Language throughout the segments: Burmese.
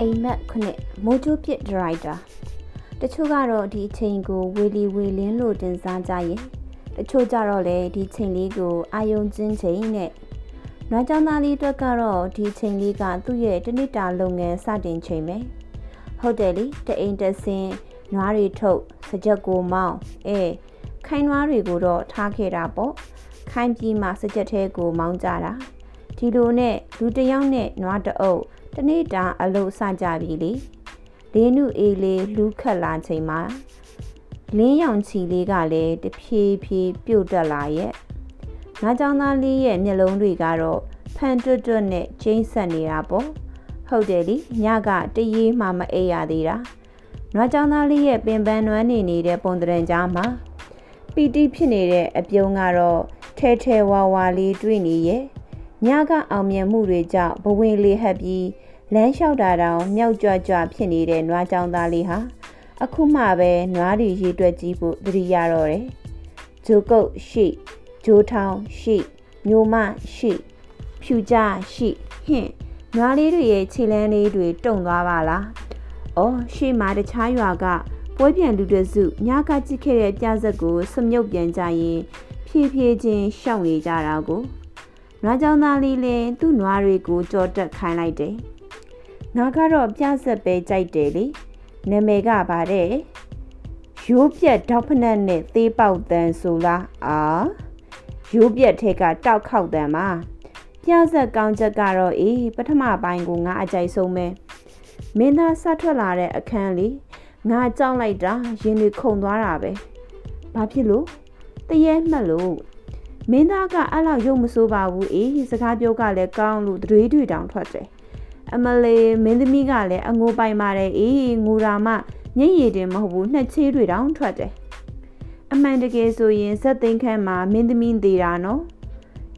အိမ်မက်ခုနှစ်မိုးချိုးပစ်ဒရိုက်တာတချို့ကတော့ဒီအချိန်ကိုဝေလီဝေလင်းလို့တင်စားကြရင်တချို့ကြတော့လေဒီချိန်လေးကိုအာယုံကျင်းချိန်နဲ့နွားကြောင်သားလေးအတွက်ကတော့ဒီချိန်လေးကသူ့ရဲ့တနစ်တာလုပ်ငန်းစတင်ချိန်ပဲဟုတ်တယ်လေတအိမ်တဆင်းနွားတွေထုတ်စကြက်ကိုမောင်းအဲခိုင်းနွားတွေကိုတော့ထားခဲ့တာပေါ့ခိုင်းပြီးမှစကြက်သေးကိုမောင်းကြတာဒီလိုနဲ့လူတယောက်နဲ့နွားတအုပ် တနေ့တာအလုပ်စကြပြီလေလေးနုအေးလေးလူးခတ်လာချိန်မှာလင်းရောင်ချီလေးကလည်းတဖြည်းဖြည်းပြုတ်တက်လာရဲ့ငါကြောင်သားလေးရဲ့မျက်လုံးတွေကတော့ဖန်တွတ်တွတ်နဲ့ကျိန်းဆက်နေတာပေါ့ဟုတ်တယ်လေညကတရေမှမအိပ်ရသေးတာနွားကြောင်သားလေးရဲ့ပင်ပန်းနွမ်းနေနေတဲ့ပုံတရံကြားမှာပီတိဖြစ်နေတဲ့အပြုံးကတော့ထဲထဲဝါဝါလေးတွေ့နေရဲ့ညကအောင်မြင်မှုတွေကြောင့်ဘဝင်လေးဟပ်ပြီး လမ်းလျှောက်တာတောင်မြောက်ကြွကြွဖြစ်နေတဲ့နွားကြောင်သားလေးဟာအခုမှပဲနွားတွေရေတွက်ကြည့်ဖို့သတိရတော့တယ်။ဂျိုကုတ်ရှိဂျိုးထောင်ရှိညိုမရှိဖြူကြရှိဟင့်နွားလေးတွေရဲ့ခြေလန်းလေးတွေတုံသွားပါလား။အော်ရှေ့မှာတခြားရွာကပွဲပြန်လူတစုညကကြည့်ခဲ့တဲ့ပြဇက်ကိုစမြုပ်ပြန်ကြရင်ဖြည်းဖြည်းချင်းရှောင်နေကြတာကိုနွားကြောင်သားလေးလည်းသူ့နွားတွေကိုကြော်တက်ခိုင်းလိုက်တယ်။ ငါကတော့ပြဆက်ပဲကြိုက်တယ်လေနာမည်ကဗါတဲ့ရိုးပြက်ဒေါက်ဖနက်နဲ့သေးပေါက်တန်ဆိုလားအာရိုးပြက်ထဲကတောက်ခောက်တန်မှာပြဆက်ကောင်းချက်ကတော့အေးပထမပိုင်းကိုငါအကြိုက်ဆုံးပဲမင်းသားဆက်ထွက်လာတဲ့အခန်းလေးငါကြောက်လိုက်တာရင်တွေခုန်သွားတာပဲဘာဖြစ်လို့တရေမှတ်လို့မင်းသားကအဲ့လောက်ရုပ်မဆိုးပါဘူးအေးစကားပြောကလည်းကောင်းလို့တွေးတွေတောင်ထွက်တယ် အမလေးမင်းသမီးကလည်းအငိုပိုင်ပါတယ်အေးငိုတာမှညင်ရည်တင်မဟုတ်ဘူးနှစ်ချေးတွေတောင်ထွက်တယ်အမှန်တကယ်ဆိုရင်ဇက်သိန်းခန့်မှာမင်းသမီးသေးတာနော်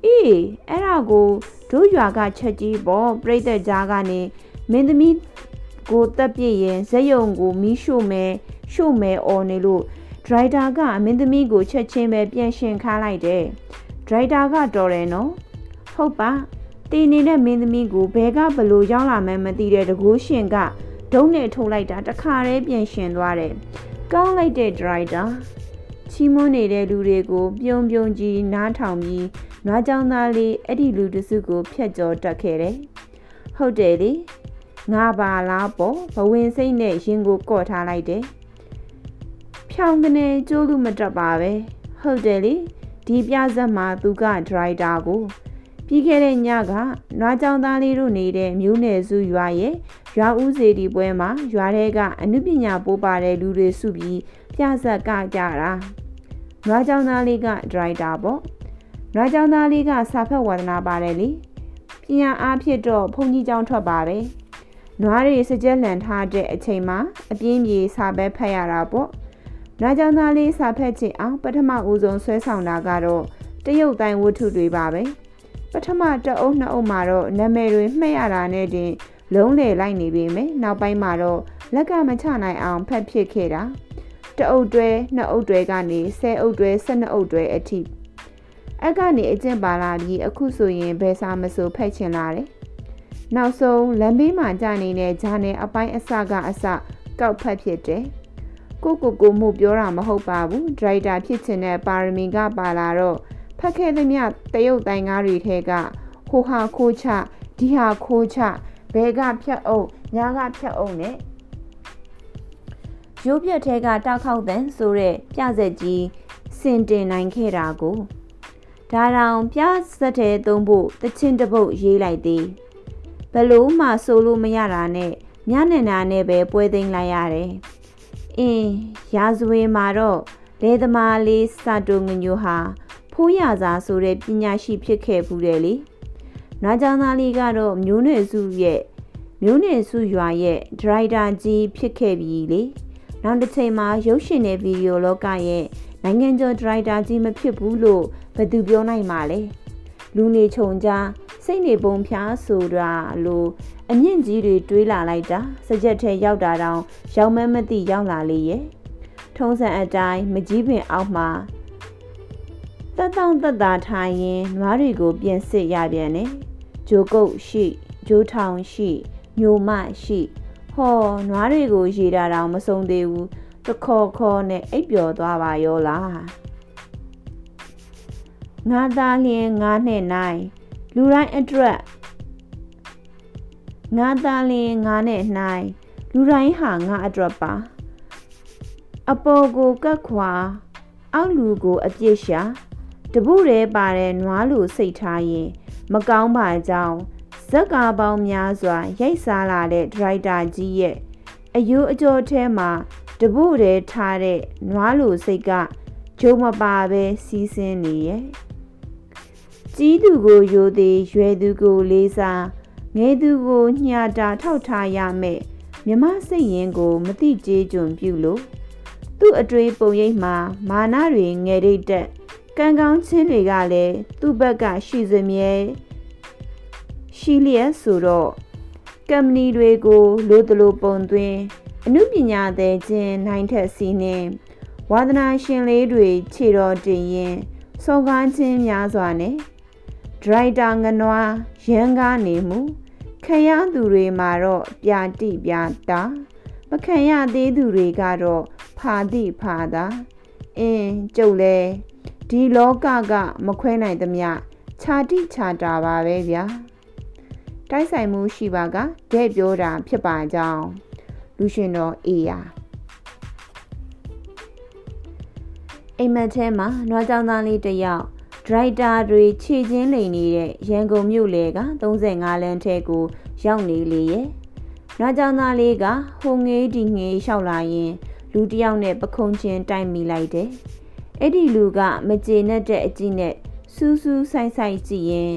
အေးအဲ့ဒါကိုတို့ရွာကချက်ကြီးပေါ့ပြိတ္တကြားကနေမင်းသမီးကိုတက်ပြည့်ရင်ဇက်ယုံကိုမီးရှို့မယ်ရှို့မယ်អော်နေလို့ဒရိုက်တာကမင်းသမီးကိုချက်ချင်းပဲပြန်ရှင်ခါလိုက်တယ်ဒရိုက်တာကတော်တယ်နော်ဟုတ်ပါ တီနေတဲ့မင်းသမီးကိုဘဲကဘလို့ရောက်လာမှန်းမသိတဲ့တကူးရှင်ကဒုံးနဲ့ထုတ်လိုက်တာတခါတည်းပြန်ရှင်သွားတယ်။ကောင်းလိုက်တဲ့ဒရိုက်တာချီးမွမ်းနေတဲ့လူတွေကိုပြုံပြုံကြီးနားထောင်ပြီးနွားကြောင်သားလေးအဲ့ဒီလူတစုကိုဖျက်ကျော်တက်ခဲ့တယ်။ဟုတ်တယ်လေငါပါလားပေါ့ဘဝင်စိတ်နဲ့ရင်ကိုကော့ထားလိုက်တယ်။ဖြောင်းကနေကျိုးလူမတက်ပါပဲ။ဟုတ်တယ်လေဒီပြဇက်မှာသူကဒရိုက်တာကို ပြီးခဲ့တဲ့ညကနွားကြောင်သားလေးတို့နေတဲ့မျိုးနယ်စုရွာရဲ့ရွာဦးစီတီပွဲမှာရွာထဲကအနုပညာပိုးပါတဲ့လူတွေစုပြီးပြဆက်ကကြတာနွားကြောင်သားလေးကဒရိုက်တာပေါ့နွားကြောင်သားလေးကစာဖတ်ဝါဒနာပါတယ်လေပညာအားဖြင့်တော့ဘုန်းကြီးကျောင်းထွက်ပါပဲနွားတွေစကြက်လန်ထားတဲ့အချိန်မှာအပြင်းပြေစာပဲဖတ်ရတာပေါ့နွားကြောင်သားလေးစာဖတ်ချင်အောင်ပထမဦးဆုံးဆွဲဆောင်တာကတော့တရုတ်တိုင်းဝတ္ထုတွေပါပဲ။ ပထမတအုပ်နှစ်အုပ်မှာတော့နာမည်တွေမှတ်ရတာနဲ့တင်လုံးလေလိုက်နေပြီမယ်နောက်ပိုင်းမှာတော့လက်ကမချနိုင်အောင်ဖတ်ဖြစ်ခဲ့တာတအုပ်တွဲနှစ်အုပ်တွဲကနေ10အုပ်တွဲ12အုပ်တွဲအထိအကနေအကျင့်ပါလာပြီးအခုဆိုရင်ဘယ်စာမဆိုဖတ်ချင်လာတယ်နောက်ဆုံးလမ်းဘေးမှာကြာနေတဲ့ဂျာနယ်အပိုင်းအစကအစကောက်ဖတ်ဖြစ်တယ်ကိုကိုကိုမှုပြောတာမဟုတ်ပါဘူးဒရိုက်တာဖြစ်ချင်တဲ့ပါရမီကပါလာတော့ ဖတ်ခဲ့သမျှတရုတ်တိုင်ကားတွေထဲကဟိုဟာခိုးချဒီဟာခိုးချဘဲကဖြတ်အုပ်ညာကဖြတ်အုပ်နဲ့ရိုးပြက်ထဲကတောက်ခေါက်တန်ဆိုတဲ့ပြဆက်ကြီးစင်တင်နိုင်ခဲ့တာကိုဒါတောင်ပြဆက်တဲ့သုံးဖို့တချင်းတပုတ်ရေးလိုက်သည်ဘလို့မှဆိုလို့မရတာနဲ့ညနေနာနဲ့ပဲပွဲသိမ်းလိုက်ရတယ်အင်းရာဇဝေမှာတော့လေသမားလေးစာတုံငညိုဟာ ဖိုးရစာဆိုတဲ့ပညာရှိဖြစ်ခဲ့ဘူးတယ်လေ။နာကြောင်သားလေးကတော့မျိုးနွယ်စုရဲ့မျိုးနွယ်စုရွာရဲ့ဒရိုက်တာကြီးဖြစ်ခဲ့ပြီလေ။နောက်တစ်ချိန်မှာရုပ်ရှင်နဲ့ဗီဒီယိုလောကရဲ့နိုင်ငံကျော်ဒရိုက်တာကြီးမဖြစ်ဘူးလို့ဘယ်သူပြောနိုင်မှာလဲ။လူနေခြုံကြားစိတ်နေပုံဖျားဆိုတာလို့အမြင့်ကြီးတွေတွေးလာလိုက်တာစကြက်ထဲရောက်တာတောင်ရောက်မမသိရောက်လာလေရဲ့ထုံးစံအတိုင်းမကြီးပင်အောက်မှာ တက်တောင့်တက်တာထိုင်ရင်နွားတွေကိုပြင်စစ်ရပြန်တယ်ဂျိုကုတ်ရှိဂျိုးထောင်ရှိညိုမရှိဟောနွားတွေကိုရေတာတောင်မဆုံးသေးဘူးတခေါ်ခေါ်နဲ့အိပ်ပျော်သွားပါရောလားငါသားလျင်ငါနဲ့နိုင်လူတိုင်းအတွက်ငါသားလျင်ငါနဲ့နိုင်လူတိုင်းဟာငါအတွက်ပါအပေါ်ကိုကတ်ခွာအောက်လူကိုအပြစ်ရှာ တပုရဲပါတဲ့နွားလူစိတ်ထားရင် မကောင်းပါကြောင်းဇက်ကာပေါင်းများစွာရိုက်စားလာတဲ့ဒရိုက်တာကြီးရဲ့အယိုးအကျော်ထဲမှာတပုရဲထားတဲ့နွားလူစိတ်ကဂျုံမပါပဲစီးဆင်းနေရဲ့ကြီးသူကိုယိုသေးရွယ်သူကိုလေးစားငယ်သူကိုညှာတာထောက်ထားရမယ်မြမစိတ်ရင်ကိုမတိကျေးကျွန်ပြုလို့သူ့အတွေ့ပုံရိပ်မှာမာနတွေငယ်ရိတ်တက် ကံကောင်းချင်းတွေကလည်းသူ့ဘက်ကရှိစမြဲရှိလျက်ဆိုတော့ကမ္ပဏီတွေကိုလိုတလိုပုံသွင်းအမှုပညာသည်ချင်းနိုင်ထက်စီးနှင်းဝါသနာရှင်လေးတွေခြေတော်တင်ရင်စောကားချင်းများစွာနဲ့ဒရိုက်တာငနွားရန်ကားနေမှုခံရသူတွေမှာတော့ပြတိပြတာမခံရသေးသူတွေကတော့ဖာတိဖာတာအင်းကျုပ်လဲ ဒီလောကကမခွဲနိုင်သမျှခြာတိခြာတာပါပဲဗျာတိုက်ဆိုင်မှုရှိပါကတဲ့ပြောတာဖြစ်ပါကြောင်းလူရှင်တော်အေးယာအိမ်မက်ထဲမှာနွားကြောင်သားလေးတယောက်ဒရိုက်တာတွေခြေချင်းလိန်နေတဲ့ရန်ကုန်မြို့လေက35လမ်းထဲကိုရောက်နေလေရဲ့နွားကြောင်သားလေးကဟိုငေးဒီငေးလျှောက်လာရင် လူတယောက်နဲ့ပခုံးချင်းတိုက်မိလိုက်တယ် အဲ့ဒီလူကမကျေနပ်တဲ့အကြည့်နဲ့စူးစူးဆိုင်ဆိုင်ကြည့်ရင်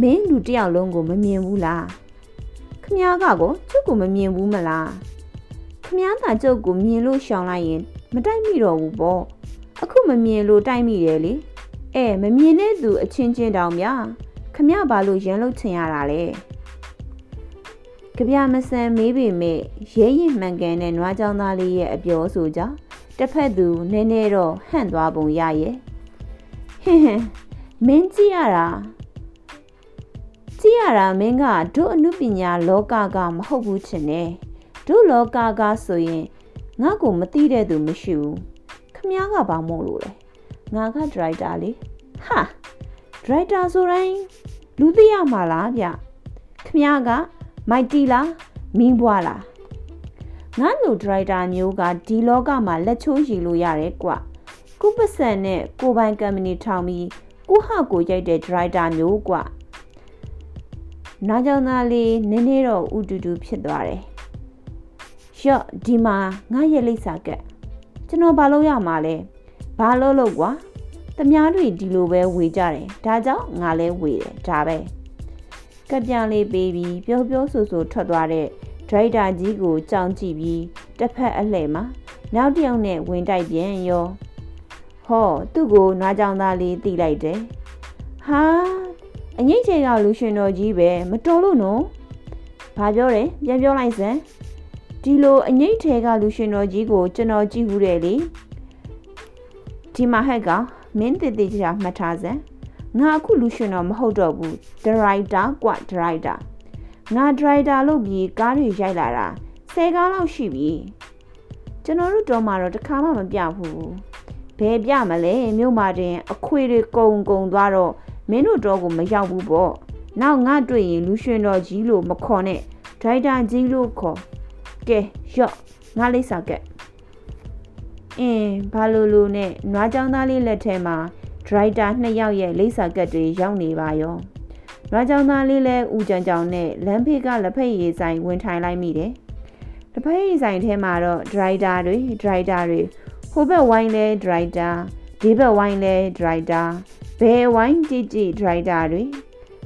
မင်းလူတယောက်လုံးကိုမမြင်ဘူးလားခမားကကိုကျုပ်ကိုမမြင်ဘူးမလားခမားသာကျုပ်ကိုမြင်လို့ရှောင်လိုက်ရင် မတိုက်မိတော့ဘူးပေါ့အခုမမြင်လို့တိုက်မိတယ်လေအဲမမြင်တဲ့သူအချင်းချင်းတောင်ဗျာခမဘာလို့ရန်လို့ချင်ရတာလဲကြပြမဆန်မေးပေမဲ့ရဲရင်မှန်ကန်တဲ့နွားကြောင်သားလေးရဲ့အပြောဆိုကြောင့် တစ်ဖက်သူနည်းနည်းတော့ဟန့်သွားပုံရရဲ့ဟင်းဟင်းမင်းကြည့်ရတာကြည့်ရတာမင်းကတို့အမှုပညာလောကကမဟုတ်ဘူးချင်တယ်တို့လောကကဆိုရင်ငါ့ကိုမသိတဲ့သူမရှိဘူးခမားကဘာမို့လို့လဲငါကဒရိုက်တာလေဟာဒရိုက်တာဆိုတိုင်းလူသိရမှာလားဗျခမားကမိုက်တီလားမင်းဘွားလား ငါလိုဒရိုက်တာမျိုးကဒီလောကမှာလက်ချိုးရည်လို့ရတယ်ကွကုပစံနဲ့ကိုပိုင်ကမ္ပဏီထောင်ပြီးကိုဟကိုရိုက်တဲ့ဒရိုက်တာမျိုးကွနားကြောင်သားလေးနည်းနည်းတော့ဥတူတူဖြစ်သွားတယ်ရော့ဒီမှာငါရဲ့လိပ်စာကက်ကျွန်တော်ဘာလို့ရမှာလဲဘာလို့လို့ကွာတမားတွေဒီလိုပဲဝေကြတယ်ဒါကြောင့်ငါလဲဝေတယ်ဒါပဲကက်ပြန်လေးပေးပြီးပျော်ပျော်ဆူဆူထွက်သွားတဲ့ ဒရိုက်တာကြီးကိုကြောင်ကြည့်ပြီးတစ်ဖက်အလှဲ့မှာနောက်တစ်ယောက်နဲ့ဝင်တိုက်ပြန်ရောဟောသူ့ကိုနွားကြောင်သားလေးတီးလိုက်တယ်ဟာအငိမ့်ချေကလူရှင်တော်ကြီးပဲမတော်လို့နော်ဘာပြောတယ်ပြန်ပြောလိုက်စမ်းဒီလိုအငိမ့်ထဲကလူရှင်တော်ကြီးကိုကျွန်တော်ကြည့်ဘူးတယ်လေဒီမှာဟက်ကမင်းတည်တည်ချာမှတ်ထားစမ်းငါအခုလူရှင်တော်မဟုတ်တော့ဘူးဒရိုက်တာကွဒရိုက်တာ ငါဒရိုက်တာလုပ်ပြီးကားတွေရိုက်လာတာ၁၀ကားလောက်ရှိပြီကျွန်တော်တို့တော့မှတော့တစ်ခါမှမပြဘူးဘယ်ပြမလဲမြို့မှာတင် အခွေတွေကုံကုံသွားတော့မင်းတို့တော့ကိုမရောက်ဘူးပေါ့နောက်ငါတွေ့ရင်လူရှင်တော်ကြီးလို့မခေါ်နဲ့ဒရိုက်တာကြီးလို့ခေါ်ကဲရော့ငါလိပ်စာကက်အင်းဘာလို့လို့နဲ့နွားကြောင်သားလေးလက်ထဲမှာဒရိုက်တာနှစ်ယောက်ရဲ့လိပ်စာကက်တွေရောက်နေပါရော နွားကြောင်သားလေးလည်းဦးကြံကြောင်နဲ့လမ်းဖေးကလက်ဖက်ရည်ဆိုင်ဝင်ထိုင်လိုက်မိတယ်လက်ဖက်ရည်ဆိုင်ထဲမှာတော့ဒရိုက်တာတွေဒရိုက်တာတွေဟိုဘက်ဝိုင်းလဲဒရိုက်တာဒီဘက်ဝိုင်းလဲဒရိုက်တာဘယ်ဝိုင်းကြည့်ကြည့်ဒရိုက်တာတွေ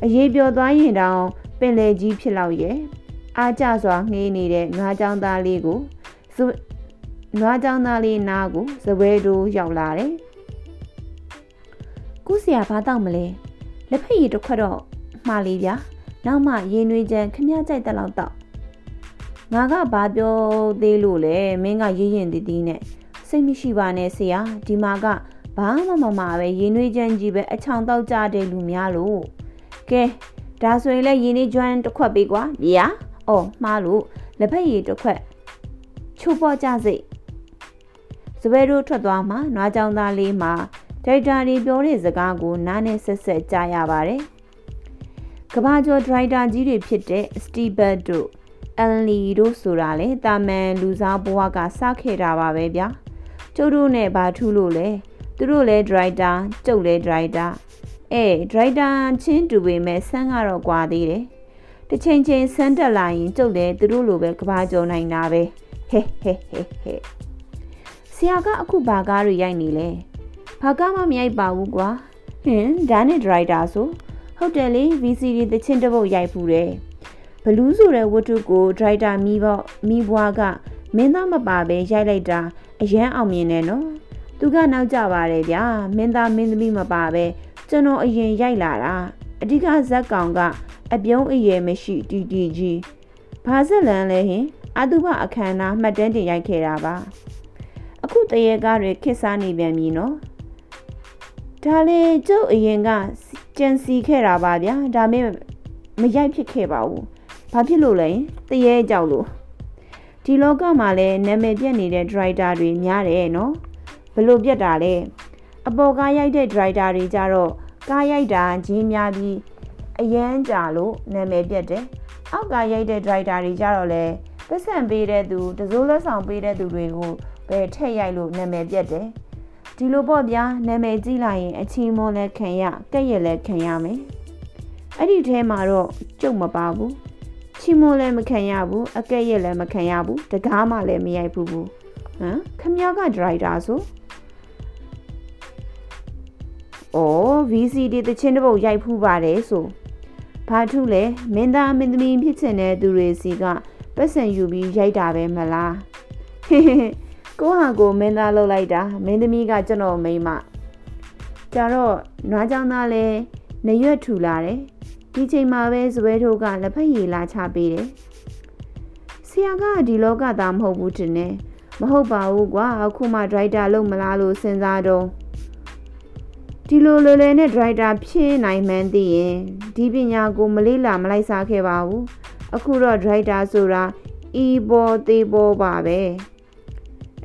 အရေးပြောသွားရင်တောင်ပင်လေကြီးဖြစ်လောက်ရဲ့အားကြစွာငေးနေတဲ့ငါးကြောင်သားလေးကိုနွားကြောင်သားလေးနားကိုစပွဲတိုးရောက်လာတယ်။ကုဆရာဘာတောက်မလဲ။လက်ဖက်ရည်တစ်ခွက်တော့ မှားလေးဗျာ။နောက်မှရေနွေးချမ်းခမကြိုက်တဲ့လောက်တော့ငါကဘာပြောသေးလို့လဲမင်းကရည်ရင်တည်တည်နဲ့စိတ်မရှိပါနဲ့ဆရာဒီမှာကဘာမှမမပဲရေနွေးချမ်းကြီးပဲအချောင်တောက်ကြတဲ့လူများလို့ကဲဒါဆိုရင်လည်းရေနွေးကျွမ်းတစ်ခွက်ပေးကွာဗျာ။အော်မှားလို့လက်ဖက်ရည်တစ်ခွက်ချိုးပေါ်ကြစိတ်စပယ်တို့ထွက်သွားမှနွားကြောင်သားလေးမှာဒိုက်တာတွေပြောတဲ့စကားကိုနားနဲ့ဆက်ဆက်ကြားရပါတယ်။ ကဘာကျော်ဒရိုက်တာကြီးတွေဖြစ်တဲ့စတီဘတ်တို့အန်လီတို့ဆိုတာလေတာမန်လူစားဘဝကစခဲ့တာပါပဲဗျာ။ကျုပ်တို့နဲ့ဘာထူးလို့လဲ။သူတို့လည်းဒရိုက်တာကျုပ်လည်းဒရိုက်တာအဲဒရိုက်တာချင်းတူပေမဲ့ဆန်းကတော့ကွာသေးတယ်။တစ်ချိန်ချင်းဆန်းတက်လာရင်ကျုပ်လည်းသူတို့လိုပဲကဘာကျော်နိုင်တာပဲ။ဟဲဟဲဟဲဟဲဆရာကအခုဘာကားတွေရိုက်နေလဲ။ဘာကမှမရိုက်ပါဘူးကွာဟင်ဒါနဲ့ဒရိုက်တာဆို ဟုတ်တယ်လေ VCD သချင်းတစ်ပုတ်ရိုက်ဖူးတယ်ဘလူးဆိုတဲ့ဝတ္ထုကိုဒရိုက်တာမိဘမိဘွားကမင်းသားမပါပဲရိုက်လိုက်တာအရန်အောင်မြင်တယ်နော်သူကနောက်ကြပါတယ်ဗျာမင်းသားမင်းသမီးမပါပဲကျွန်တော်အရင်ရိုက်လာတာအဓိကဇက်ကောင်ကအပြုံးအရေမရှိတီတီကြီးဘာဇက်လန်လဲဟင်အတုပအခမ်းအနားမှတ်တမ်းတင်ရိုက်ခဲ့တာပါအခုတရေကားတွေခစ်စားနေပြန်ပြီနော်ဒါလေကျုပ်အရင်က ကြံစီခဲ့တာပါဗျာဒါမဲ့မရိုက်ဖြစ်ခဲ့ပါဘူးဘာဖြစ်လို့လဲတရေကြောက်လို့ဒီလောကမှာလည်းနာမည်ပြက်နေတဲ့ဒရိုက်တာတွေများတယ်နော်ဘလို့ပြက်တာလဲအပေါ်ကားရိုက်တဲ့ဒရိုက်တာတွေကြတော့ကားရိုက်တာကြီးများပြီးအရန်ကြာလို့နာမည်ပြက်တယ်အောက်ကရိုက်တဲ့ဒရိုက်တာတွေကြတော့လဲပတ်စံပေးတဲ့သူတစိုးလက်ဆောင်ပေးတဲ့သူတွေကိုပဲထည့်ရိုက်လို့နာမည်ပြက်တယ် ဒီလိုပေါ့ဗျာနာမည်ကြီးလိုက်ရင် အချီးမောလည်းခံရကဲ့ရဲ့လည်းခံရမယ်အဲ့ဒီထဲမှာတော့ကြုတ်မပါဘူးချီးမောလည်းမခံရဘူးအကဲ့ရဲ့လည်းမခံရဘူးတကားမှလည်းမရိုက်ဘူးဘူးဟမ်ခမရကဒရိုက်တာဆိုအော် VCD တချင်းတစ်ပုတ်ရိုက်ဖူးပါတယ်ဆိုဘာထုလဲမင်းသားမင်းသမီးဖြစ်ချင်တဲ့သူတွေစီကပတ်စံယူပြီးရိုက်တာပဲမလားဟေးဟေး ကိုဟာကိုမင်းသားလှုပ်လိုက်တာမင်းသမီးကကျွန်တော်မိန်းမကြတော့နွားကြောင်သားလဲနရွက်ထူလာတယ်ဒီချိန်မှာပဲဇွဲထိုးကလက်ဖက်ရည်လာချပေးတယ်ဆရာကဒီလောကသားမဟုတ်ဘူးတင်နေမဟုတ်ပါဘူးကွာအခုမှဒရိုက်တာလုပ်မလားလို့စဉ်းစားတော့ဒီလိုလွယ်လွယ်နဲ့ဒရိုက်တာဖြစ်နိုင်မှန်းသိရင်ဒီပညာကိုမလေးလာမလိုက်စားခဲ့ပါဘူးအခုတော့ဒရိုက်တာဆိုတာအီဘောသေးဘောပါပဲ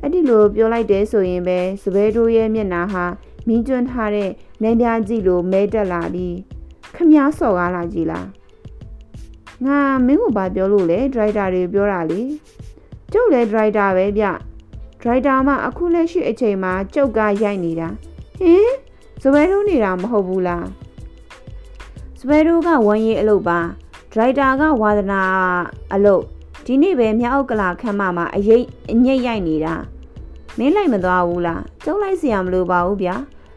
အဲ့ဒီလိုပြောလိုက်တယ်ဆိုရင်ပဲစပယ်တို့ရဲ့မျက်နှာဟာမင်းကျွန်းထားတဲ့နန်းပြားကြည့်လို့မဲတက်လာပြီးခမားစော်ကားလာကြည်လားငါမင်းကိုဘာပြောလို့လဲဒရိုက်တာတွေပြောတာလေကျုပ်လည်းဒရိုက်တာပဲဗျဒရိုက်တာမှအခုလက်ရှိအချိန်မှာကျုပ်ကရိုက်နေတာဟင်စပယ်တို့နေတာမဟုတ်ဘူးလားစပယ်တို့ကဝမ်းရေးအလုပ်ပါဒရိုက်တာကဝါသနာအလုပ် ဒီနေ့ပဲမြောက်ကလာခမ်းမမှာအရေးအညိတ်ရိုက်နေတာမင်းလိုက်မသွားဘူးလားကျုံလိုက်စရာမလိုပါဘူးဗျာ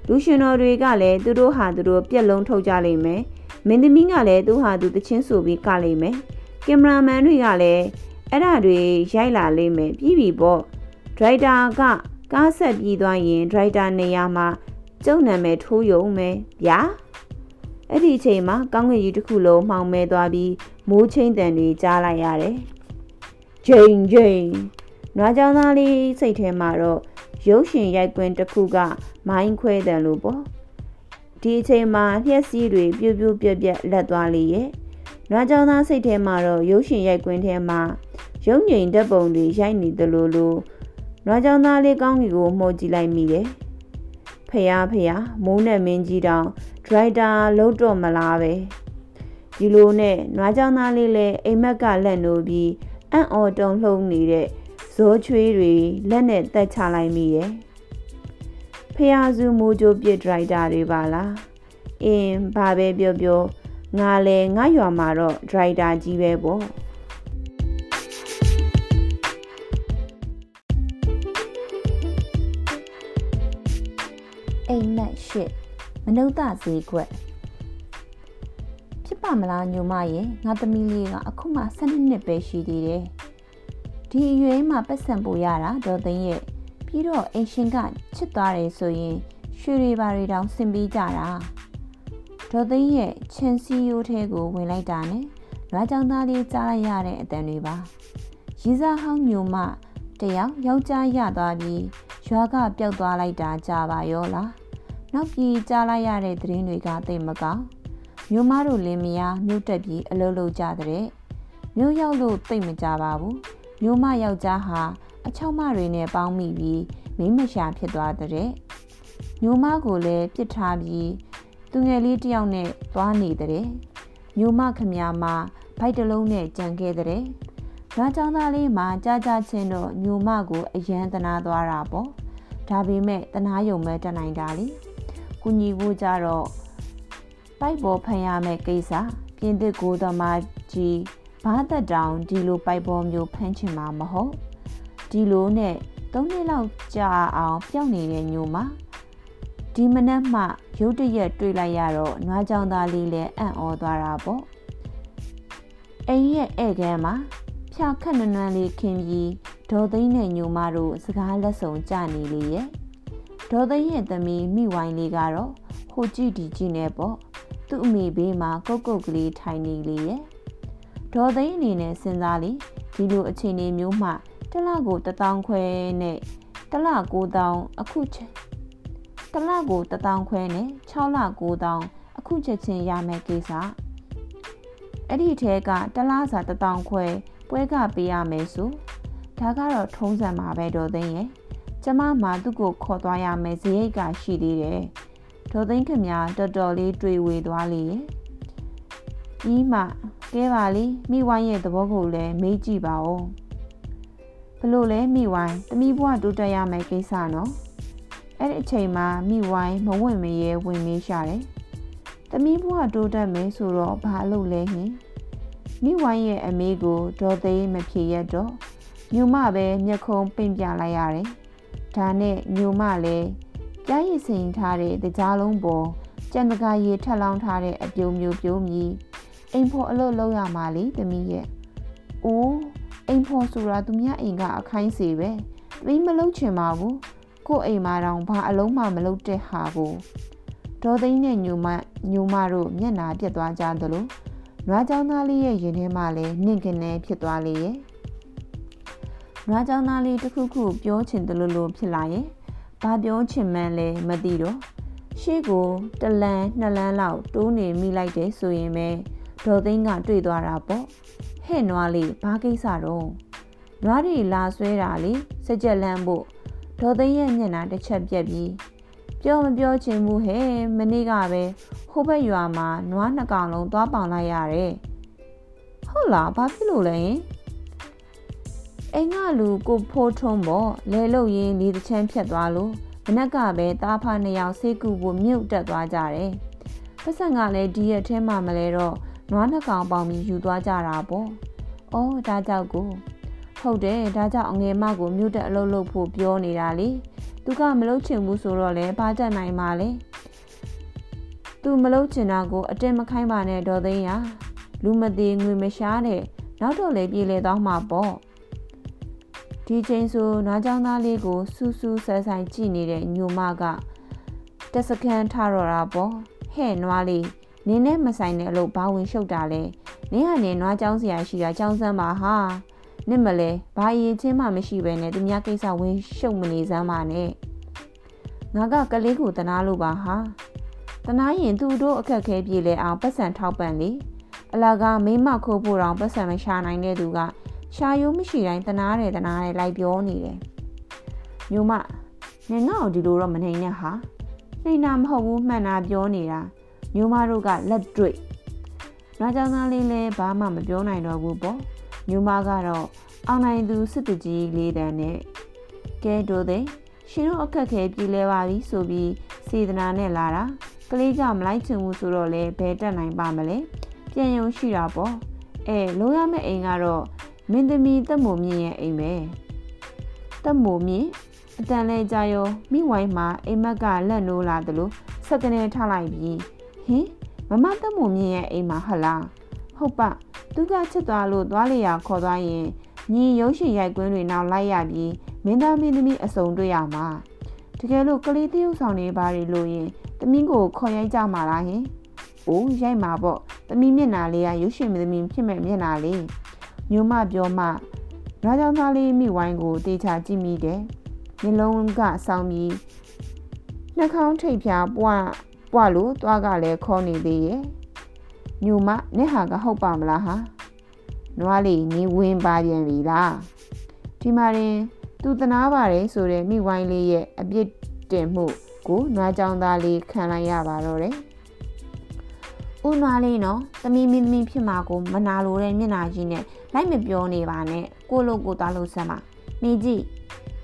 လူရှင်တော်တွေကလည်းသူတို့ဟာသူတို့ပြက်လုံးထုတ်ကြလိမ့်မယ်မင်းသမီးကလည်းသူဟာသူတချင်းဆိုပြီးကလိမ့်မယ်ကင်မရာမန်တွေကလည်းအဲ့ဒါတွေရိုက်လာလိမ့်မယ်ပြီးပြီပေါ့ဒရိုက်တာကကားဆက်ပြီးသွားရင်ဒရိုက်တာနေရာမှာကျုံနာမည်ထိုးယုံမယ်ဗျာအဲ့ဒီအချိန်မှာကောင်းကင်ကြီးတစ်ခုလုံးမှောင်မဲသွားပြီးမိုးချင်းတန်တွေကြားလိုက်ရတယ် ဂျိန်ဂျိန်နွားကြောင်သားလေးစိတ်ထဲမှာတော့ရုပ်ရှင်ရိုက်ကွင်းတစ်ခုက မိုင်းခွဲတယ်လို့ပေါ့ဒီအချိန်မှာလျှက်စီးတွေပြူးပြူးပြက်ပြက်လက်သွားလေရဲ့နွားကြောင်သားစိတ်ထဲမှာတော့ရုပ်ရှင်ရိုက်ကွင်းထဲမှာရုံငိန်ဓာတ်ပုံတွေရိုက်နေတယ်လို့လို့နွားကြောင်သားလေးကောင်းကြီးကိုမှုတ်ကြည့်လိုက်မိတယ်ဖယားဖယားမိုးနဲ့မင်းကြီးတောင်ဒရိုက်တာလုံးတော့မလားပဲဒီလိုနဲ့နွားကြောင်သားလေးလည်းအိမ်မက်ကလက်နိုးပြီး အံ့ဩတုန်လှုပ်နေတဲ့ဇိုးချွေးတွေလက်နဲ့တက်ချလိုက်မိရဲ့ဖះစုမိုးကြိုးပြစ်ဒရိုက်တာတွေပါလားအင်းဘာပဲပြောပြောငါလဲငါရွာမှာတော့ဒရိုက်တာကြီးပဲပေါ့အိမ်မက်ရှစ်မနုဿဈေးကွက်ဖြစ် ပါမလားညိုမရဲ့ငါသမီးလေးကအခုမှ12နှစ်ပဲရှိသေးတယ်ဒီအရွယ်မှာပတ်စံပို့ရတာဒေါ်သိန်းရဲ့ပြီးတော့အိမ်ရှင်ကချစ်သွားတယ်ဆိုရင်ရွှေတွေပါတွေတောင်ဆင်ပေးကြတာဒေါ်သိန်းရဲ့ချင်းစီယိုးထဲကိုဝင်လိုက်တာနဲ့လွားကြောင်သားလေးကြားလိုက်ရတဲ့အတန်တွေပါရီစားဟောင်းညိုမတယောက်ယောက်ျားရသွားပြီးရွာကပျောက်သွားလိုက်တာကြာပါရောလားနောက်ပြီးကြားလိုက်ရတဲ့သတင်းတွေကသိမကောင်း မြို့မတို့လင်းမယားမြို့တက်ပြီးအလုပ်လုပ်ကြတဲ့မြို့ရောက်လို့သိမကြပါဘူးမြို့မယောက်ျားဟာအချောက်မတွေနဲ့ပေါင်းမိပြီးမိမရှာဖြစ်သွားတဲ့မြို့မကိုလည်းပြစ်ထားပြီးသူငယ်လေးတယောက်နဲ့သွားနေတဲ့မြို့မခမများမှာဗိုက်တလုံးနဲ့ကြံခဲ့တဲ့။ဒါကြောင့်သားလေးမှာကြာကြာချင်းတော့ညိုမကိုအယံတနာသွားတာပေါ့။ဒါပေမဲ့တနာယုံမဲ့တက်နိုင်တာလေ။ကုညီဖို့ကြတော့ ပိုက်ပေါ်ဖန်ရမယ့်ကိစ္စပြင်သစ်ကိုသမားကြီးဘာသက်တောင်ဒီလိုပိုက်ပေါ်မျိုးဖမ်းချင်မှာမဟုတ်။ဒီလိုနဲ့၃နှစ်လောက်ကြာအောင်ပျောက်နေတဲ့ညိုမဒီမနက်မှရုတ်တရက်တွေ့လိုက်ရတော့နွားကြောင်သားလေးလည်းအံ့ဩသွားတာပေါ့။အိမ်ရဲ့ဧည့်ခန်းမှာဖြာခက်နွမ်းလေးခင်းပြီးဒေါ်သိန်းနဲ့ညိုမတို့စကားလက်ဆောင်ကြနေလေရဲ့ဒေါ်သိန်းရဲ့သမီးမိဝိုင်းလေးကတော့ ဟိုကြည့်ဒီကြည့်နေပေါ့သူ့အမေဘေးမှာကုတ်ကုတ်ကလေးထိုင်နေလေရဲ့ဒေါ်သိန်းအနေနဲ့စဉ်းစားလေဒီလိုအခြေအနေမျိုးမှတလကိုတထောင်ခွဲနဲ့တလ9000အခုချက်တလကိုတထောင်ခွဲနဲ့6လ9000အခုချက်ချင်းရမယ်ကိစ္စအဲ့ဒီထဲကတလားစာတထောင်ခွဲပွဲကပေးရမယ်ဆိုဒါကတော့ထုံးစံမှာပဲဒေါ်သိန်းရဲ့ကျမမှသူ့ကိုခေါ်သွားရမယ်ဇရိတ်ကရှိသေးတယ် ဒေါ်သိန်းခင်ဗျာတော်တော်လေးတွေ့ဝေသွားလေရဲ့ဤမှကဲပါလေမိဝိုင်းရဲ့သဘောကိုလည်းမေးကြည့်ပါဦးဘလို့လဲမိဝိုင်းတမိဘွားတိုးတက်ရမယ်ကိစ္စနော်အဲ့ဒီအချိန်မှာမိဝိုင်းမဝင်မရဲဝင်မေးရှာတယ်သမီးဘဝတိုးတက်မယ်ဆိုတော့ဘာလုပ်လဲဟင်မိဝိုင်းရဲ့အမေကိုဒေါ်သိမဖြေရတော့ညိုမပဲမျက်ခုံးပင့်ပြလိုက်ရတယ်ဒါနဲ့ညိုမလည်း ကြားရည်စင်ထားတဲ့တကြားလုံးပေါ်ကြံတကာရေထက်လောင်းထားတဲ့အပြုံမျိုးပြုံးမြည်အိမ်ဖို့အလုပ်လုပ်ရမှာလေသမီးရဲ့အိုးအိမ်ဖို့ဆိုတာသူများအိမ်ကအခိုင်းစီပဲသမီးမလုပ်ချင်ပါဘူးကို့အိမ်မှာတောင်ဘာအလုံးမှမလုပ်တဲ့ဟာကိုဒေါ်သိန်းနဲ့ညိုမညိုမတို့မျက်နာပြက်သွားကြသလိုနွားကြောင်သားလေးရဲ့ရင်ထဲမှာလည်းနှင့်ကနေဖြစ်သွားလေရဲ့နွားကြောင်သားလေးတစ်ခုခုပြောချင်တယ်လို့လို့ဖြစ်လာရဲ့ ဘာပြောချင်မှန်းလဲမသိတော့ရှေ့ကိုတလန်နှစ်လန်းလောက်တိုးနေမိလိုက်တယ်ဆိုရင်ပဲဒေါ်သိန်းကတွေ့သွားတာပေါ့ဟဲ့နွားလေးဘာကိစ္စတော့နွားတွေလာဆွဲတာလေစကြက်လန်းဖို့ဒေါ်သိန်းရဲ့မျက်နှာတစ်ချက်ပြက်ပြီးပြောမပြောချင်ဘူးဟဲ့မနေ့ကပဲဟိုဘက်ရွာမှာနွားနှစ်ကောင်လုံးသွားပေါင်လိုက်ရတယ်ဟုတ်လားဘာဖြစ်လို့လဲ အိမ်ကလူကိုဖိုးထုံးပေါ့လဲလို့ရင်းလေးတစ်ချမ်းဖြတ်သွားလို့မနက်ကပဲတားဖာနှစ်ယောက်ဆေးကူဖို့မြုပ်တက်သွားကြတယ်ပတ်စံကလည်းဒီရက်ထဲမှာမလဲတော့နွားနှစ်ကောင်ပေါင်ပြီးယူသွားကြတာပေါ့အော်ဒါကြောက်ကိုဟုတ်တယ်ဒါကြောင့်အငယ်မကိုမြုပ်တက်အလုပ်လုပ်ဖို့ပြောနေတာလေသူကမလုပ်ချင်ဘူးဆိုတော့လဲဘာတတ်နိုင်မှာလဲသူမလုပ်ချင်တာကိုအတင်းမခိုင်းပါနဲ့ဒေါ်သိန်းရလူမသေးငွေမရှားတဲ့နောက်တော့လေပြေလေတော့မှာပေါ့ ဒီချိန်ဆိုနွားကြောင်သားလေးကိုစူးစူးဆဲဆိုင်ကြည့်နေတဲ့ညိုမကတက်စကန်ထတော့တာပေါ့ဟဲ့နွားလေးနင်းနဲ့မဆိုင်တဲ့အလုပ်ဘာဝင်ရှုပ်တာလဲနင်းကနေနွားကြောင်စရာရှိတာကြောင်စမ်းပါဟာနစ်မလဲဘာအရေးချင်းမှမရှိပဲနဲ့သူများကိစ္စဝင်ရှုပ်မနေစမ်းပါနဲ့ငါကကလေးကိုတနာလို့ပါဟာတနာရင်သူတို့အခက်ခဲပြေလဲအောင်ပတ်စံထောက်ပံ့လေအလာကမိမခိုးဖို့တောင်ပတ်စံမရှာနိုင်တဲ့သူက ရှာယိုးမရှိတိုင်းတနာတယ်တနာတယ်လိုက်ပြောနေတယ်ညိုမနင်ငါ့ကိုဒီလိုတော့မနိုင်နဲ့ဟာနှိမ်တာမဟုတ်ဘူးမှန်တာပြောနေတာညိုမတို့ကလက်တွေ့။နာကြောင်သားလေးလည်းဘာမှမပြောနိုင်တော့ဘူးပေါ့။ညူမကတော့အောင်နိုင်သူစစ်တကြီးလေးတန်းနဲ့ကဲတို့တဲ့ရှင်တို့အခက်ခဲပြေးလဲပါပြီဆိုပြီးစေတနာနဲ့လာတာကလေးကမလိုက်ချင်ဘူးဆိုတော့လေဘယ်တက်နိုင်ပါမလဲပြန်ယုံရှိတာပေါ့အဲလိုရမယ့်အိမ်ကတော့ မင်းသမီးတက်မိုမြင့်ရဲ့အိမ်ပဲတက်မိုမြင့်အတန်လဲကြရောမိဝိုင်းမှာအိမ်မက်ကလက်နိုးလာတယ်လို့စက်ကနေထားလိုက်ပြီးဟင်မမတက်မိုမြင့်ရဲ့အိမ်မှာဟလားဟုတ်ပါသူကချစ်သွားလို့သွားလေရခေါ်သွားရင်ညီရုပ်ရှင်ရိုက်ကွင်းတွေနောက်လိုက်ရပြီးမင်းသားမင်းသမီးအစုံတွေ့ရမှာတကယ်လို့ကလေးတယောက်ဆောင်နေပါလေလို့ရင်သမီးကိုခေါ်ရိုက်ကြမှာလားဟင်။အိုးရိုက်မှာပေါ့။သမီးမျက်နာလေးကရုပ်ရှင်မင်းသမီးဖြစ်မဲ့မျက်နာလေး။ ညိုမပြောမှနွားကြောင်သားလေးမိဝိုင်းကိုတေချာကြည့်မိတယ်။မျက်လုံးကဆောင်းပြီးနှာခေါင်းထိပ်ဖြာပွားပွားလို့သွားကလည်းခေါ်နေသေးရဲ့။ညိုမနဲ့ဟာကဟုတ်ပါမလားဟာနွားလေးနေဝင်ပါပြန်ပြီလားဒီမှာရင်သူတနာပါတယ်ဆိုတဲ့မိဝိုင်းလေးရဲ့အပြစ်တင်မှုကိုနွားကြောင်သားလေးခံလိုက်ရပါတော့တယ်။ ဦးနွားလေးနော်သမီးမင်းသမီးဖြစ်မှာကိုမနာလိုတဲ့မျက်နှာကြီးနဲ့လိုက်မပြောနေပါနဲ့ကိုလို့ကိုသားလို့ဆက်မှာမိကြီး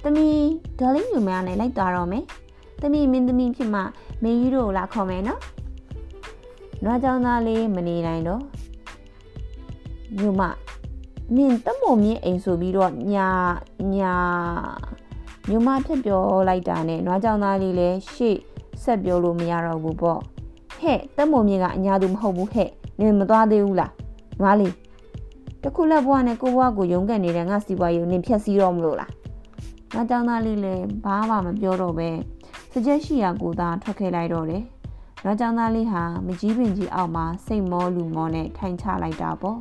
သမီးဒေါ်လေးညူမနဲ့လိုက်သွားတော့မယ်။သမီးမင်းသမီးဖြစ်မှာမင်းကြီးတို့လာခေါ်မယ်နော်။နွားကြောင်သားလေးမနေနိုင်တော့ညူမနင်တမို့မြင့်အိမ်ဆိုပြီးတော့ညာညာညမဖြတ်ပြောလိုက်တာနဲ့နွားကြောင်သားလေးလည်းရှေ့ဆက်ပြောလို့မရတော့ဘူးပေါ့ ဟဲ့တမို့မြင့်ကအညာသူမဟုတ်ဘူးဟဲ့နင်မသွားသေးဘူးလားနွားလေးတခုလက်ဘွားနဲ့ကိုဘွားကိုယုံကန်နေတဲ့ငါစီပွားရုံနင်ဖြတ်စည်းတော့မလို့လားနွားကြောင်သားလေးလည်းဘာမှမပြောတော့ပဲစကြက်ရှိရာကိုသာထွက်ခဲ့လိုက်တော့တယ်နွားကြောင်သားလေးဟာမကြီးပင်ကြီးအောက်မှာစိတ်မောလူမောနဲ့ထိုင်ချလိုက်တာပေါ့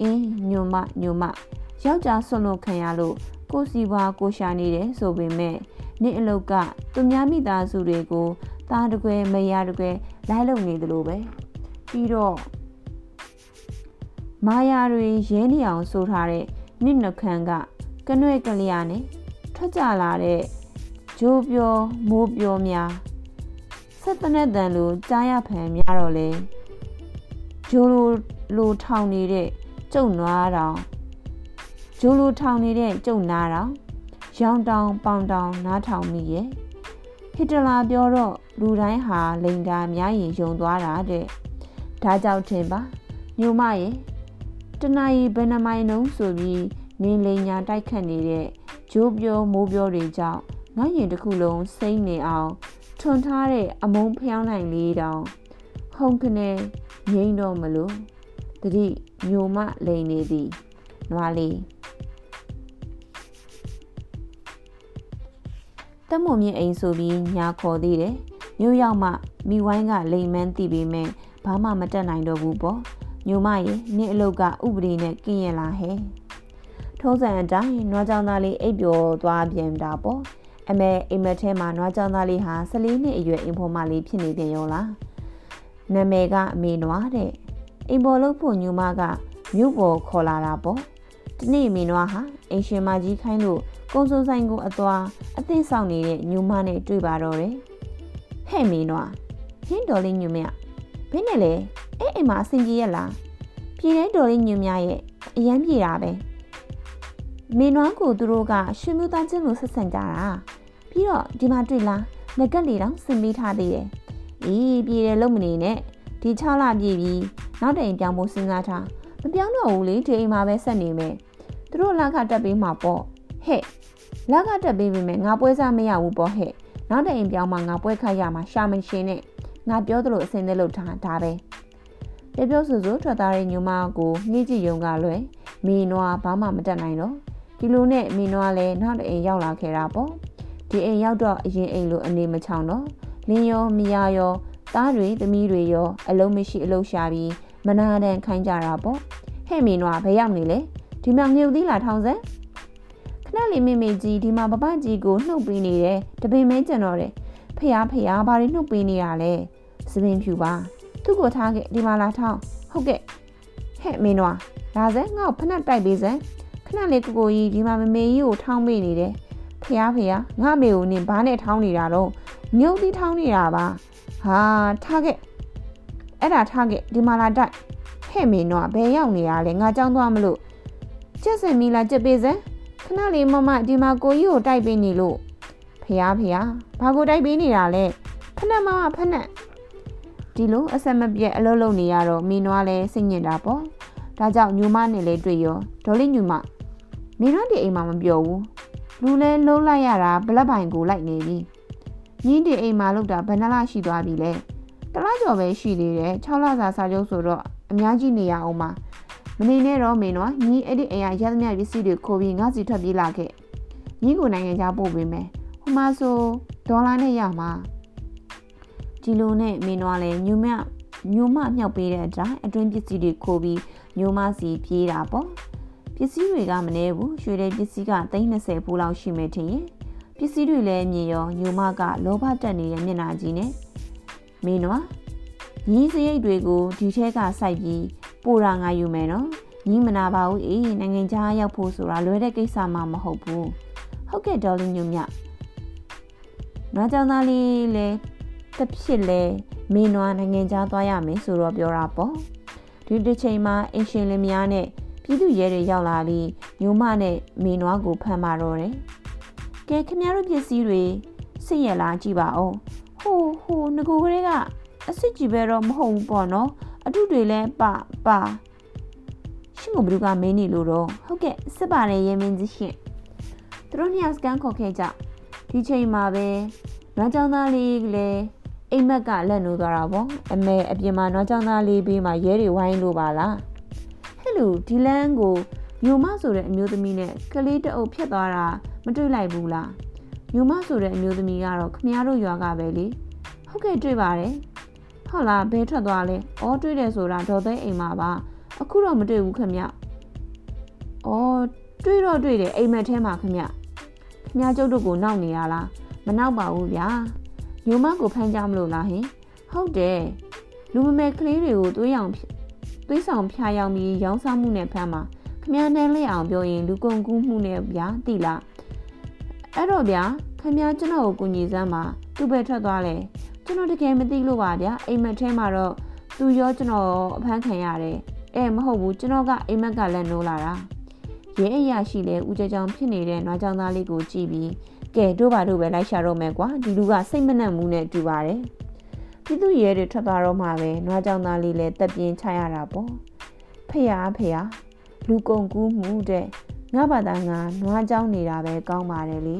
အင်းညိုမညိုမယောက်ျားဆွလွန်ခံရလို့ကိုစီပွားကိုရှာနေတယ်ဆိုပေမဲ့နေ့အလုတ်ကသူများမိသားစုတွေကို သားတကွယ်မယားတကွယ်လိုက်လုံနေသလိုပဲပြီးတော့မာယာတွေရင်းနေအောင်ဆိုထားတဲ့နှစ်နှခမ်းကကနွဲ့ကလျာနဲ့ထွက်ကြလာတဲ့ဂျိုးပြောမိုးပြောများဆက်တနဲ့တန်လိုကြားရဖန်များတော့လေဂျိုးလိုလိုထောင်နေတဲ့ကျုံနွားတောင်ဂျိုလိုထောင်နေတဲ့ကျုံနာတောင်ရောင်တောင်ပေါင်တောင်နားထောင်မိရဲ့ဟစ်တလာပြောတော့ လူတိုင်းဟာလိန်တာများရင်ယုံသွားတာတဲ့ဒါကြောင့်ထင်ပါညိုမရဲ့တနအီဘယ်နှမိုင်လုံးဆိုပြီးနင်းလိန်ညာတိုက်ခတ်နေတဲ့ဂျိုးပြောမိုးပြောတွေကြောင့်ငါရင်တစ်ခုလုံးစိမ့်နေအောင်ထွန်ထားတဲ့အမုန်းဖျောင်းနိုင်လေးတောင်ဟုန်ခနဲ့ငိမ့်တော့မလို့တတိညိုမလိန်နေသည်နွားလေးတမုံမြင့်အိမ်ဆိုပြီးညာခေါ်သေးတယ် မြို့ရောက်မှမိဝိုင်းကလိမ်မန်းသိပေမဲ့ဘာမှမတက်နိုင်တော့ဘူးပေါ့ညိုမရေနေ့အလုတ်ကဥပဒေနဲ့ကင်းရလာဟဲ့ထုံးစံအတိုင်းနွားကြောင်သားလေးအိပ်ပျော်သွားပြန်တာပေါ့အမေအိမ်မက်ထဲမှာနွားကြောင်သားလေးဟာ14နှစ်အရွယ်အင်ဖော်မလေးဖြစ်နေပြန်ရောလားနာမည်ကအမေနွားတဲ့အိမ်ပေါ်လို့ဖို့ညူမကမြို့ပေါ်ခေါ်လာတာပေါ့ဒီနေ့မင်းနွားဟာအိမ်ရှင်မကြီးခိုင်းလို့ကုံစုံဆိုင်ကိုအသွားအသိဆောင်နေတဲ့ညူမနဲ့တွေ့ပါတော့တယ် ဟဲ့မင်းနွားဟင်းတော်လေးညူမဘင်းနဲ့လေအဲ့အိမ်မှာအဆင်ပြေရလားပြည်တဲ့တော်လေးညူမရဲ့အရန်ပြေတာပဲမင်းနွားကိုသူတို့ကရွှေမျိုးသားချင်းလိုဆက်ဆံကြတာပြီးတော့ဒီမှာတွေ့လားငကက်လေးတောင်ဆင်ပေးထားသေးတယ်အေးပြေတယ်လို့မနေနဲ့ဒီ6လပြည့်ပြီးနောက်တိုင်ပြောင်းဖို့စဉ်းစားထားမပြောင်းတော့ဘူးလေဒီအိမ်မှာပဲဆက်နေမယ်သူတို့လက်ကတက်ပေးမှာပေါ့ဟဲ့လက်ကတက်ပေးပြီမယ်ငါပွဲစားမရဘူးပေါ့ဟဲ့ နောက်တိုင်ပြောင်းမှငါပွဲခတ်ရမှာရှာမရှင်နဲ့ငါပြောသလိုအစင်းသေးလို့ထားဒါပဲပြောပြောဆိုဆိုထွက်သားတဲ့ညမကိုနှိကြည့်ယုံကလွယ်မီနွားဘာမှမတက်နိုင်တော့ဒီလိုနဲ့မီနွားလည်းနောက်တအိမ်ရောက်လာခဲ့တာပေါ့ဒီအိမ်ရောက်တော့အရင်အိမ်လိုအနေမချောင်တော့လင်းရောမရရောသားတွေသမီးတွေရောအလုံးမရှိအလုံးရှာပြီးမနာတန်ခိုင်းကြတာပေါ့ဟဲ့မင်းတို့ကဘယ်ရောက်နေလဲဒီမှာငြုပ်သီးလာထောင်စံ ခဏလေးမိမိကြီးဒီမှာပပကြီးကိုနှုတ်ပေးနေတယ်တပင်မဲကျန်တော့တယ်ဖះဖះဘာတွေနှုတ်ပေးနေရလဲစပင်ဖြူပါသူ့ကိုထားခဲ့ဒီမှာလာထောင်ဟုတ်ကဲ့ဟဲ့မင်းတို့လာစဲငါ့ကိုဖနှက်တိုက်ပေးစမ်းခဏလေးကိုကိုကြီးဒီမှာမမေကြီးကိုထောင်းပေးနေတယ်ဖះဖះငါမေကိုနင်ဘာနဲ့ထောင်းနေတာတော့ငြုပ်သီးထောင်းနေတာပါဟာထားခဲ့အဲ့ဒါထားခဲ့ဒီမှာလာတိုက်ဟဲ့မင်းတော့ဘယ်ရောက်နေရလဲငါကြောင်းသွားမလို့ကျက်စင်မီလာကြက်ပေးစမ်း ခဏလေးမမဒီမှာကိုကြီးကိုတိုက်ပေးနေလို့ဖះဖះဘာကိုတိုက်ပေးနေတာလဲဖနက်မမဖနက်ဒီလိုအဆက်မပြတ်အလုပ်လုပ်နေရတော့မင်းနွားလဲစိတ်ညစ်တာပေါ့ဒါကြောင့်ညူမနဲ့လဲတွေ့ရောဒေါ်လေးညူမမင်းတို့ဒီအိမ်မှာမပြောဘူးလူလဲလုံးလိုက်ရတာဘလက်ပိုင်ကိုလိုက်နေပြီညီးဒီအိမ်မှာလောက်တာဘယ်နှလရှိသွားပြီလဲတလားကျော်ပဲရှိသေးတယ်6လစာစာချုပ်ဆိုတော့အများကြီးနေရအောင်ပါ မနေနဲ့တော့မင်းတော့ညီအဲ့ဒီအိမ်ကရသမျှပစ္စည်းတွေခိုးပြီးငါစီထွက်ပြေးလာခဲ့ညီကိုနိုင်ငံခြားပို့ပေးမယ်ဟိုမှာဆိုဒေါ်လာနဲ့ရမှာဒီလိုနဲ့မင်းတော့လည်းညူမညူမမြောက်ပေးတဲ့အတိုင်းအတွင်းပစ္စည်းတွေခိုးပြီးညူမစီပြေးတာပေါ့ပစ္စည်းတွေကမနေဘူးရွှေတဲ့ပစ္စည်းက30ဘူးလောက်ရှိမယ်ထင်ရင်ပစ္စည်းတွေလည်းမြင်ရောညူမကလောဘတက်နေတဲ့မျက်နှာကြီးနဲ့မင်းတော့ညီစရိတ်တွေကိုဒီထဲကစိုက်ပြီး ပိုတာငါယူမယ်နော်ညီးမနာပါဘူးအေးနိုင်ငံခြားရောက်ဖို့ဆိုတာလွယ်တဲ့ကိစ္စမှမဟုတ်ဘူးဟုတ်ကဲ့ဒေါ်လေးညွမြနွားကြောင်သားလေးလည်းတစ်ဖြစ်လဲမင်းနွားနိုင်ငံခြားသွားရမယ်ဆိုတော့ပြောတာပေါ့ဒီတစ်ချိန်မှာအင်ရှင်လင်မယားနဲ့ပြည်သူရဲတွေရောက်လာပြီးညိုမနဲ့မင်းနွားကိုဖမ်းမာတော့တယ်ကဲခင်ဗျားတို့ပစ္စည်းတွေစိတ်ရလားကြည့်ပါဦးဟိုဟိုငကိုကလေးကအစ်စ်ကြီးပဲတော့မဟုတ်ဘူးပေါ့နော် အထုတွေလည်းပါပါရှင်ကိုဘလူကမင်းနေလို့တော့ဟုတ်ကဲ့စစ်ပါတယ်ရဲမင်းကြီးရှင်သူတို့နှစ်ယောက်စကန်ခေါ်ခဲ့ကြဒီချိန်မှာပဲနွားကြောင်သားလေးလည်းအိမ်မက်ကလက်နိုးသွားတာပေါ့အမေအပြင်မှာနွားကြောင်သားလေးဘေးမှာရဲတွေဝိုင်းလို့ပါလားဟဲ့လူဒီလန်းကိုညိုမဆိုတဲ့အမျိုးသမီးနဲ့ကလေးတအုပ်ဖြစ်သွားတာမတွေ့လိုက်ဘူးလားညိုမဆိုတဲ့အမျိုးသမီးကတော့ခမည်းတော်ရွာကပဲလေဟုတ်ကဲ့တွေ့ပါတယ် ဟုတ်လားဘဲထွက်သွားလဲ။အော်တွေ့တယ်ဆိုတာဒေါ်သိအိမ်မှာပါ။အခုတော့မတွေ့ဘူးခင်ဗျ။အော်တွေ့တော့တွေ့တယ်အိမ်မက်ထဲမှာခင်ဗျ။ခင်ဗျားကျုပ်တို့ကိုနောက်နေရလား။မနောက်ပါဘူးဗျာ။ညိုမကိုဖမ်းကြမလို့လားဟင်။ဟုတ်တယ်။လူမမဲကလေးတွေကိုသွေးရောင်သွေးဆောင်ဖျားယောင်ပြီးရောင်းစားမှုနဲ့ဖမ်းမှာခမည်းနဲ့လက်အောင်ပြောရင်လူကုန်ကူးမှုနဲ့ဗျာတိလားအဲ့တော့ဗျာခမည်းကျွန်တော်ကိုကူညီစမ်းပါသူ့ပဲထွက်သွားလဲ ကျွန်တော်တကယ်မသိလို့ပါဗျာအိမ်မက်ထဲမှာတော့သူရောကျွန်တော်အဖမ်းခံရတယ်အဲမဟုတ်ဘူးကျွန်တော်ကအိမ်မက်ကလည်းနိုးလာတာရဲအရာရှိလဲဦးကြကြောင်ဖြစ်နေတဲ့နွားကြောင်သားလေးကိုကြည့်ပြီးကဲတို့ပါတို့ပဲလိုက်ရှာတော့မယ်ကွာဒီလူကစိတ်မနှံ့မှုနဲ့တူပါတယ်ပြည်သူရဲတွေထွက်သွားတော့မှပဲနွားကြောင်သားလေးလည်းတက်ပြင်းချရတာပေါ့ဖះဖះလူကုန်ကူးမှုတဲ့ငါဘာသာငါနွားကြောင်နေတာပဲကောင်းပါတယ်လေ